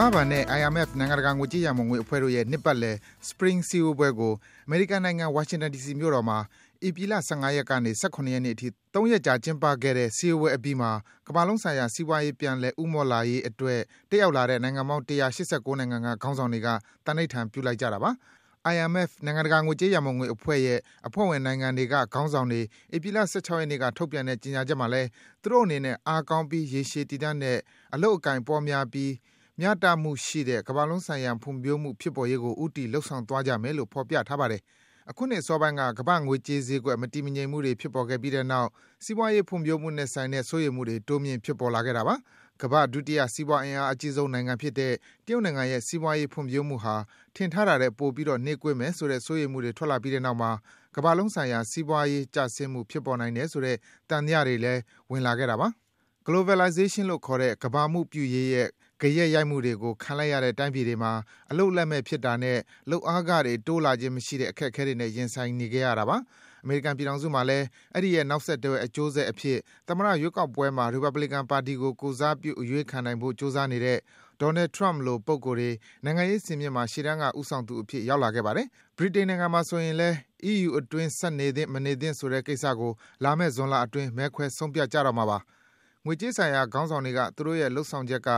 ဘာ့ဘဏ်နဲ့ IMF နိုင်ငံတကာ ငွေကြေးရန်ပုံငွေအဖွဲ့တို့ရဲ့ နှစ်ပတ်လည် Spring စည်းဝေးပွဲကို အမေရိကန်နိုင်ငံ၊ဝါရှင်တန်ဒီစီမြို့တော်မှာ ဧပြီလ ၁၅ ရက်ကနေ ၁၇ ရက်နေ့အထိ ၃ ရက်ကြာ ကျင်းပခဲ့တဲ့ စည်းဝေးပွဲအပြီးမှာ ကမ္ဘာလုံးဆိုင်ရာ စီးပွားရေး ပြန်လည် ဦးမော့လာရေးအတွက် တက်ရောက်လာတဲ့ နိုင်ငံပေါင်း ၁၈၉ နိုင်ငံက ခေါင်းဆောင်တွေက သန္နိဋ္ဌာန် ပြုလိုက်ကြတာပါ။ IMF နိုင်ငံတကာ ငွေကြေးရန်ပုံငွေအဖွဲ့ရဲ့ အဖွဲ့ဝင်နိုင်ငံတွေက ခေါင်းဆောင်တွေ ဧပြီလ ၁၆ ရက်နေ့က ထုတ်ပြန်တဲ့ ကြေညာချက်မှာလည်း သူတို့အနေနဲ့ အားကောင်းပြီး ရေရှည်တည်တံ့တဲ့၊အလုပ်အကိုင်ပေါများပြီး မျှတမှုရှိတဲ့ ကမ္ဘာလုံးဆိုင်ရာ ဖွံ့ဖြိုးမှုဖြစ်ပေါ်ရေးကို ဦးတည် လုပ်ဆောင်သွားကြမယ်လို့ ဖော်ပြထားပါတယ်။အခုနှစ်အစောပိုင်းက ကမ္ဘာ့ငွေကြေးဈေးကွက် မတည်မငြိမ်မှုတွေ ဖြစ်ပေါ်ခဲ့ပြီးတဲ့နောက် စီးပွားရေးဖွံ့ဖြိုးမှုနဲ့ဆိုင်တဲ့ စိုးရိမ်မှုတွေ တိုးမြင့် ဖြစ်ပေါ်လာခဲ့တာပါ။ကမ္ဘာ့ ဒုတိယ စီးပွားအင်အားအကြီးဆုံးနိုင်ငံဖြစ်တဲ့ တရုတ်နိုင်ငံရဲ့ စီးပွားရေးဖွံ့ဖြိုးမှုဟာ ထင်ထားတာထက် ပိုပြီးနှေးကွေးမယ်ဆိုတဲ့ စိုးရိမ်မှုတွေ ထွက်လာပြီးတဲ့နောက်မှာ ကမ္ဘာလုံးဆိုင်ရာ စီးပွားရေးကျဆင်းမှု ဖြစ်ပေါ်နိုင်တယ်ဆိုတဲ့ သံသယတွေလည်း ဝင်လာခဲ့တာပါ။ Globalization လို့ခေါ်တဲ့ ကမ္ဘာမှုပြုရေးရဲ့ ဂယက်ရိုက်မှုတွေကို ခံလိုက်ရတဲ့ တိုင်းပြည်တွေမှာ အလုပ်လက်မဲ့ဖြစ်တာနဲ့ လုပ်အားခတွေ တိုးလာခြင်းမရှိတဲ့ အခက်အခဲတွေနဲ့ ရင်ဆိုင်နေခဲ့ရတာပါ။အမေရိကန်ပြည်ထောင်စုမှာလည်း အဲဒီရဲ့ နောက်ဆက်တွဲ အကျိုးဆက်အဖြစ် သမ္မတရွေးကောက်ပွဲမှာ ရီပတ်ဘလီကန်ပါတီကို ကိုယ်စားပြု အရွေးခံနိုင်ဖို့ ကြိုးစားနေတဲ့ Donald Trump လို ပုဂ္ဂိုလ်တွေ နိုင်ငံရေးစင်မြင့်မှာ ရှေ့တန်းက ဦးဆောင်သူအဖြစ် ရောက်လာခဲ့ပါတယ်။ဗြိတိန်နိုင်ငံမှာဆိုရင်လည်းအီးယူအတွင်း ဆက်နေသင့် မနေသင့်ဆိုတဲ့ကိစ္စကို လာမယ့် ဇွန်လအတွင်း မဲခွဲ ဆုံးဖြတ်ကြတော့မှာပါ။ ငွေကြေးဆိုင်ရာ ခေါင်းဆောင်တွေက သူတို့ရဲ့ လုပ်ဆောင်ချက်က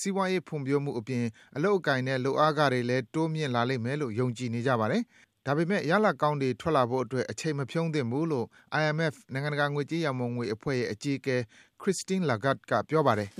စီးပွားရေး ဖွံ့ဖြိုးမှုအပြင် အလုပ်အကိုင်နဲ့ လုပ်အားခတွေလည်း တိုးမြင့်လာလိမ့်မယ်လို့ ယုံကြည်နေကြပါတယ်။ဒါပေမယ့် ရလဒ်ကောင်းတွေ ထွက်လာဖို့အတွက် အချိန်မဖြုန်းသင့်ဘူးလို့ IMF နိုင်ငံတကာ ငွေကြေးရန်ပုံငွေအဖွဲ့ရဲ့ အကြီးအကဲ Christine Lagarde က ပြောပါတယ်။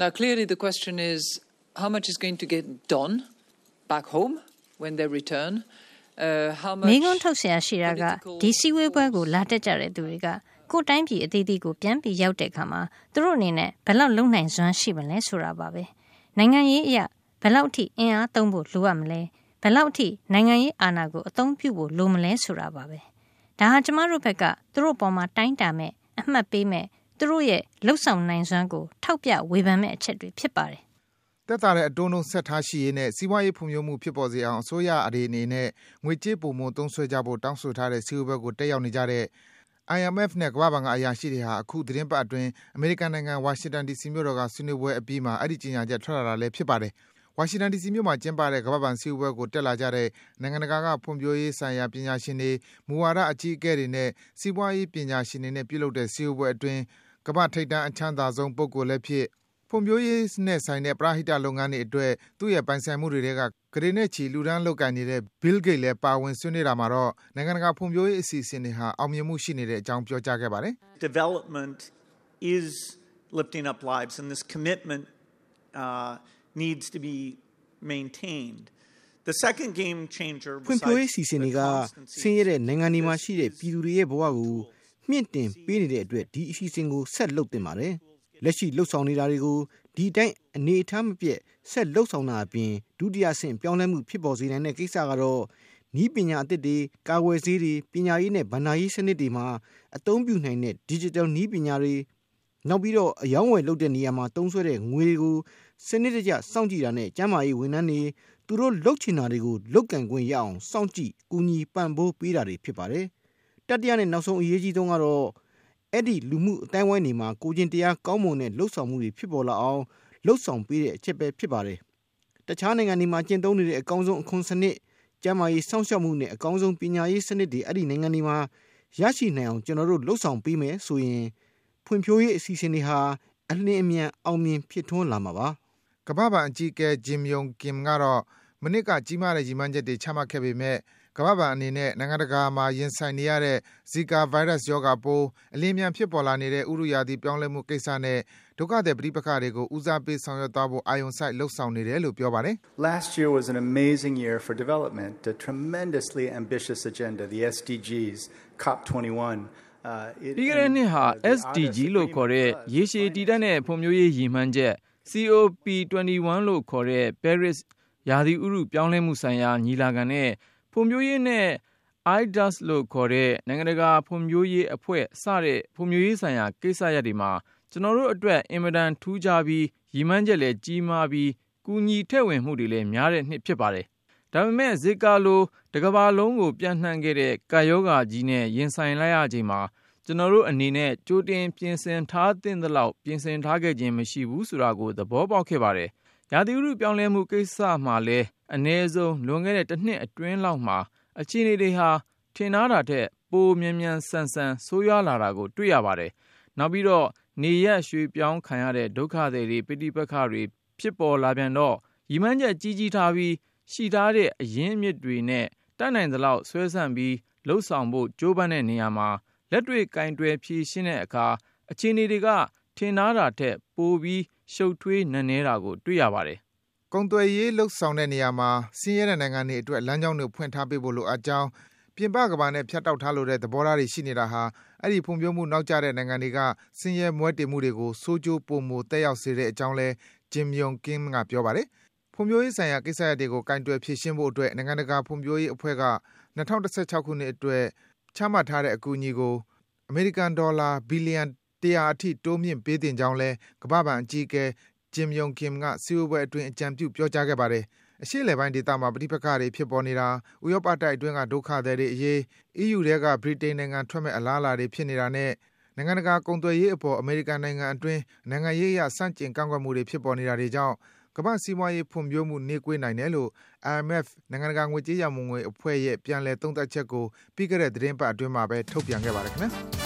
“မေးခွန်းထုတ်စရာရှိတာက ဒီစည်းဝေးပွဲကို လာတက်ကြတဲ့သူတွေက ကိုယ့်တိုင်းပြည်အသီးသီးကိုပြန်ရောက်တဲ့အခါမှာသူတို့အနေနဲ့ဘယ်လောက်လုပ်နိုင်စွမ်းရှိမလဲဆိုတာပါပဲ။နိုင်ငံရေးအရဘယ်လောက်အထိအင်အားသုံးဖို့လိုအပ်မလဲ၊ဘယ်လောက်အထိနိုင်ငံရေးအာဏာကိုအသုံးပြုဖို့လိုမလဲဆိုတာပါပဲ။ဒါဟာကျမတို့ဘက်ကသူတို့အပေါ်တိုင်းတာမယ့်၊အမှတ်ပေးမယ့်၊သူတို့ရဲ့လုပ်ဆောင်နိုင်စွမ်းကိုထောက်ပြဝေဖန်မယ့်အချက်တွေဖြစ်ပါတယ်။”သက်သာတဲ့အတိုးနှုန်းဆက်ထားရှိရေးနဲ့စီးပွားရေးဖွံ့ဖြိုးမှုဖြစ်ပေါ်စေအောင်အစိုးရတွေအနေနဲ့ငွေကြေးပိုမိုသုံးစွဲကြဖို့တောင်းဆိုထားတဲ့စည်းဝေးပွဲကိုတက်ရောက်နေကြတဲ့ IMF နဲ့ ကမ္ဘာ့ဘဏ်က အရာရှိတွေဟာ အခုသီတင်းပတ်အတွင်း အမေရိကန်နိုင်ငံ၊ဝါရှင်တန် ဒီစီမြို့တော်က ဆွေးနွေးပွဲအပြီးမှာ အဲဒီ ကြေညာချက် ထွက်လာတာလည်း ဖြစ်ပါတယ်။ဝါရှင်တန် ဒီစီမြို့မှာ ကျင်းပတဲ့ ကမ္ဘာ့ဘဏ် စည်းဝေးပွဲကို တက်လာကြတဲ့ နိုင်ငံတကာက ဖွံ့ဖြိုးရေးဆိုင်ရာ ပညာရှင်တွေ၊မူဝါဒ အကြီးအကဲတွေနဲ့ စီးပွားရေးပညာရှင်တွေနဲ့ ပြုလုပ်တဲ့ စည်းဝေးပွဲအတွင်း ကမ္ဘာ့ ထိပ်တန်း အချမ်းသာဆုံး ပုဂ္ဂိုလ်လည်းဖြစ်၊ ဖွံ့ဖြိုးရေးနဲ့ဆိုင်တဲ့ ပရဟိတလုပ်ငန်းတွေအတွက် သူ့ရဲ့ ပိုင်ဆိုင်မှုတွေထဲက ကုဋေနဲ့ချီ လှူဒါန်းလုပ်ကိုင်နေတဲ့ Bill Gates လည်း ပါဝင်ဆွေးနွေးတာမှာတော့ နိုင်ငံတကာ ဖွံ့ဖြိုးရေးအစီအစဉ်တွေဟာ အောင်မြင်မှုရှိနေတဲ့အကြောင်း ပြောကြားခဲ့ပါတယ်။“ဖွံ့ဖြိုးရေးအစီအစဉ်တွေက ဆင်းရဲတဲ့နိုင်ငံတွေမှာရှိတဲ့ ပြည်သူတွေရဲ့ဘဝကို မြှင့်တင်ပေးနေတဲ့အတွက် ဒီအစီအစဉ်ကို ဆက်လုပ်သင့်ပါတယ်။ လက်ရှိလုပ်ဆောင်နေတာတွေကိုဒီအတိုင်းအနေအထားမပျက်ဆက်လုပ်ဆောင်တာအပြင်ဒုတိယအဆင့်ပြောင်းလဲမှုဖြစ်ပေါ်စေနိုင်တဲ့ကိစ္စကတော့နည်းပညာအသစ်တွေ၊ကာကွယ်ဆေးတွေ၊ပညာရေးနဲ့ဘဏ္ဍာရေးစနစ်တွေမှာအသုံးပြုနိုင်တဲ့ Digital နည်းပညာတွေ၊နောက်ပြီးတော့အရောင်းအဝယ်လုပ်တဲ့နေရာမှာသုံးစွဲတဲ့ငွေတွေကိုစံနစ်တကျစောင့်ကြည့်တာနဲ့ကျန်းမာရေးဝန်ထမ်းတွေသူတို့လုပ်ချင်တာတွေကိုလုပ်ကိုင်ခွင့်ရအောင်စောင့်ကြည့်ကူညီပံ့ပိုးပေးတာတွေဖြစ်ပါတယ်။တတိယနဲ့နောက်ဆုံးအရေးအကြီးဆုံးကတော့ အဲဒီလူမှုအသိုင်းဝိုင်းတွေမှာကိုယ်ကျင့်တရားကောင်းမွန်တဲ့လုပ်ဆောင်မှုတွေဖြစ်ပေါ်လာအောင်လုပ်ဆောင်ပေးတဲ့အချက်ပဲဖြစ်ပါတယ်။တခြားနိုင်ငံတွေမှာကျင့်သုံးနေတဲ့အကောင်းဆုံးအခွန်စံနစ်၊ကျန်းမာရေးစောင့်ရှောက်မှုနဲ့အကောင်းဆုံးပညာရေးစနစ်တွေအဲဒီနိုင်ငံတွေမှာရရှိနိုင်အောင်ကျနော်တို့လုပ်ဆောင်ပေးမယ်ဆိုရင်ဖွံ့ဖြိုးရေးအစီအစဉ်တွေဟာအလျင်အမြန်အောင်မြင်ဖြစ်ထွန်းလာမှာပါ။”ကမ္ဘာ့ဘဏ်အကြီးအကဲ Jim Yong Kim ကတော့မနှစ်ကကြီးမားတဲ့ရည်မှန်းချက်တွေချမှတ်ခဲ့ပေမယ့် ကမ္ဘာ့ဘဏ်အနေနဲ့ နိုင်ငံတကာမှာ ရင်ဆိုင်နေရတဲ့ ဇီကာဗိုင်းရပ်စ်ရောဂါပိုး၊အလျင်အမြန်ဖြစ်ပေါ်လာနေတဲ့ ဥတုရာသီပြောင်းလဲမှုကိစ္စနဲ့ ဒုက္ခသည်ပဋိပက္ခတွေကို ဦးစားပေးဆောင်ရွက်သွားဖို့ အာရုံစိုက် လုပ်ဆောင်နေတယ်လို့ ပြောပါတယ်။“ပြီးခဲ့တဲ့နှစ်ဟာ SDG လို့ခေါ်တဲ့ ရေရှည်တည်တံ့တဲ့ ဖွံ့ဖြိုးရေးရည်မှန်းချက်၊ COP21 လို့ခေါ်တဲ့ ပဲရစ် ရာသီဥတုပြောင်းလဲမှုဆိုင်ရာ ညီလာခံနဲ့ ဖွံ့ဖြိုးရေးနဲ့ IDUS လို့ခေါ်တဲ့ နိုင်ငံတကာဖွံ့ဖြိုးရေးအဖွဲ့ စတဲ့ ဖွံ့ဖြိုးရေးဆိုင်ရာ ကိစ္စရပ်တွေမှာ ကျနော်တို့အတွက် အင်မတန်ထူးခြားပြီး ရည်မှန်းချက်လည်းကြီးမားပြီး ကူညီထည့်ဝင်မှုတွေလည်း များတဲ့နှစ်ဖြစ်ပါတယ်။ဒါပေမယ့်ဇီကာလို တကမ္ဘာလုံးကို ပျံ့နှံ့ခဲ့တဲ့ ကပ်ရောဂါကြီးနဲ့ ရင်ဆိုင်လိုက်ရချိန်မှာ ကျနော်တို့အနေနဲ့ ကြိုတင်ပြင်ဆင်ထားသင့်သလောက် ပြင်ဆင်ထားခဲ့ခြင်း မရှိဘူးဆိုတာကို သဘောပေါက်ခဲ့ပါတယ်။ ရာသီဥတုပြောင်းလဲမှု ကိစ္စမှာလည်းအ ਨੇ ဆုံး လွန်ခဲ့တဲ့တစ်နှစ်အတွင်းလောက်မှာ အခြေအနေတွေဟာ ထင်ထားတာထက် ပိုမြန်မြန်ဆန်ဆန် ဆိုးရွားလာတာကို တွေ့ရပါတယ်။နောက်ပြီးတော့ နေရက်ရွှေ့ပြောင်းခံရတဲ့ ဒုက္ခသည်တွေပိဋိပက္ခတွေ ဖြစ်ပေါ်လာပြန်တော့ ရည်မှန်းချက်ကြီးကြီးထားပြီး ရှိထားတဲ့ အရင်းအမြစ်တွေနဲ့ တတ်နိုင်သလောက် ဆွဲဆန့်ပြီးလှုပ်ဆောင်ဖို့ ကြိုးပမ်းတဲ့နေရာမှာ လက်တွေ့ကင်တွယ် ဖြည့်ရှင်းတဲ့အခါ အခြေအနေတွေက ထင်သားတာထက် ပိုပြီး ရှုပ်ထွေးနက်နဲတာကို တွေ့ရပါတယ်။ကုန်သွယ်ရေးလှုပ်ဆောင်တဲ့နေရာမှာ ဆင်းရဲတဲ့နိုင်ငံတွေအတွက် လမ်းကြောင်းတွေ ဖွင့်ထားပေးဖို့ လိုအပ်ကြောင်း ပြင်ပကမ္ဘာနဲ့ ဖြတ်တောက်ထားလိုတဲ့ သဘောထားတွေ ရှိနေတာဟာ အဲဒီ ဖွံ့ဖြိုးမှုနောက်ကျတဲ့ နိုင်ငံတွေက ဆင်းရဲမွဲတေမှုတွေကို ဆိုးကျိုး ပိုမိုတက်ရောက်စေတဲ့အကြောင်းလဲ Jim Yong Kim က ပြောပါတယ်။ဖွံ့ဖြိုးရေးဆိုင်ရာ ကိစ္စရပ်တွေကိုကင်တွယ် ဖြေရှင်းဖို့အတွက် နိုင်ငံတကာ ဖွံ့ဖြိုးရေးအဖွဲ့က2016ခုနှစ်အတွက် ချမှတ်ထားတဲ့ အကူအညီကို အမေရိကန်ဒေါ်လာ ဘီလီယံ 100အထိ တိုးမြှင့်ပေးသင့်ကြောင်းလည်း ကမ္ဘာ့ဘဏ်အကြီးအကဲ Jim Yong Kim က စည်းဝေးပွဲအတွင်း အကြံပြု ပြောကြားခဲ့ပါတယ်။အရှေ့အလယ်ပိုင်းဒေသမှာ ပဋိပက္ခတွေ ဖြစ်ပေါ်နေတာ၊ဥရောပတိုက်အတွင်းက ဒုက္ခသည်တွေအရေး၊ EU ထဲက ဗြိတိန်နိုင်ငံထွက်မယ့် အလားအလာတွေ ဖြစ်နေတာနဲ့ နိုင်ငံတကာ ကုန်သွယ်ရေးအပေါ် အမေရိကန်နိုင်ငံအတွင်း နိုင်ငံရေးအရ ဆန့်ကျင် ကန့်ကွက်မှုတွေ ဖြစ်ပေါ်နေတာတွေကြောင့် ကမ္ဘာ့စီးပွားရေး ဖွံ့ဖြိုးမှု နှေးကွေးနိုင်တယ်လို့ IMF နိုင်ငံတကာ ငွေကြေးရန်ပုံငွေအဖွဲ့ရဲ့ ပြန်လည် သုံးသပ်ချက်ကို ပြီးခဲ့တဲ့ သီတင်းပတ်အတွင်းမှာပဲ ထုတ်ပြန်ခဲ့ပါတယ်ခင်ဗျာ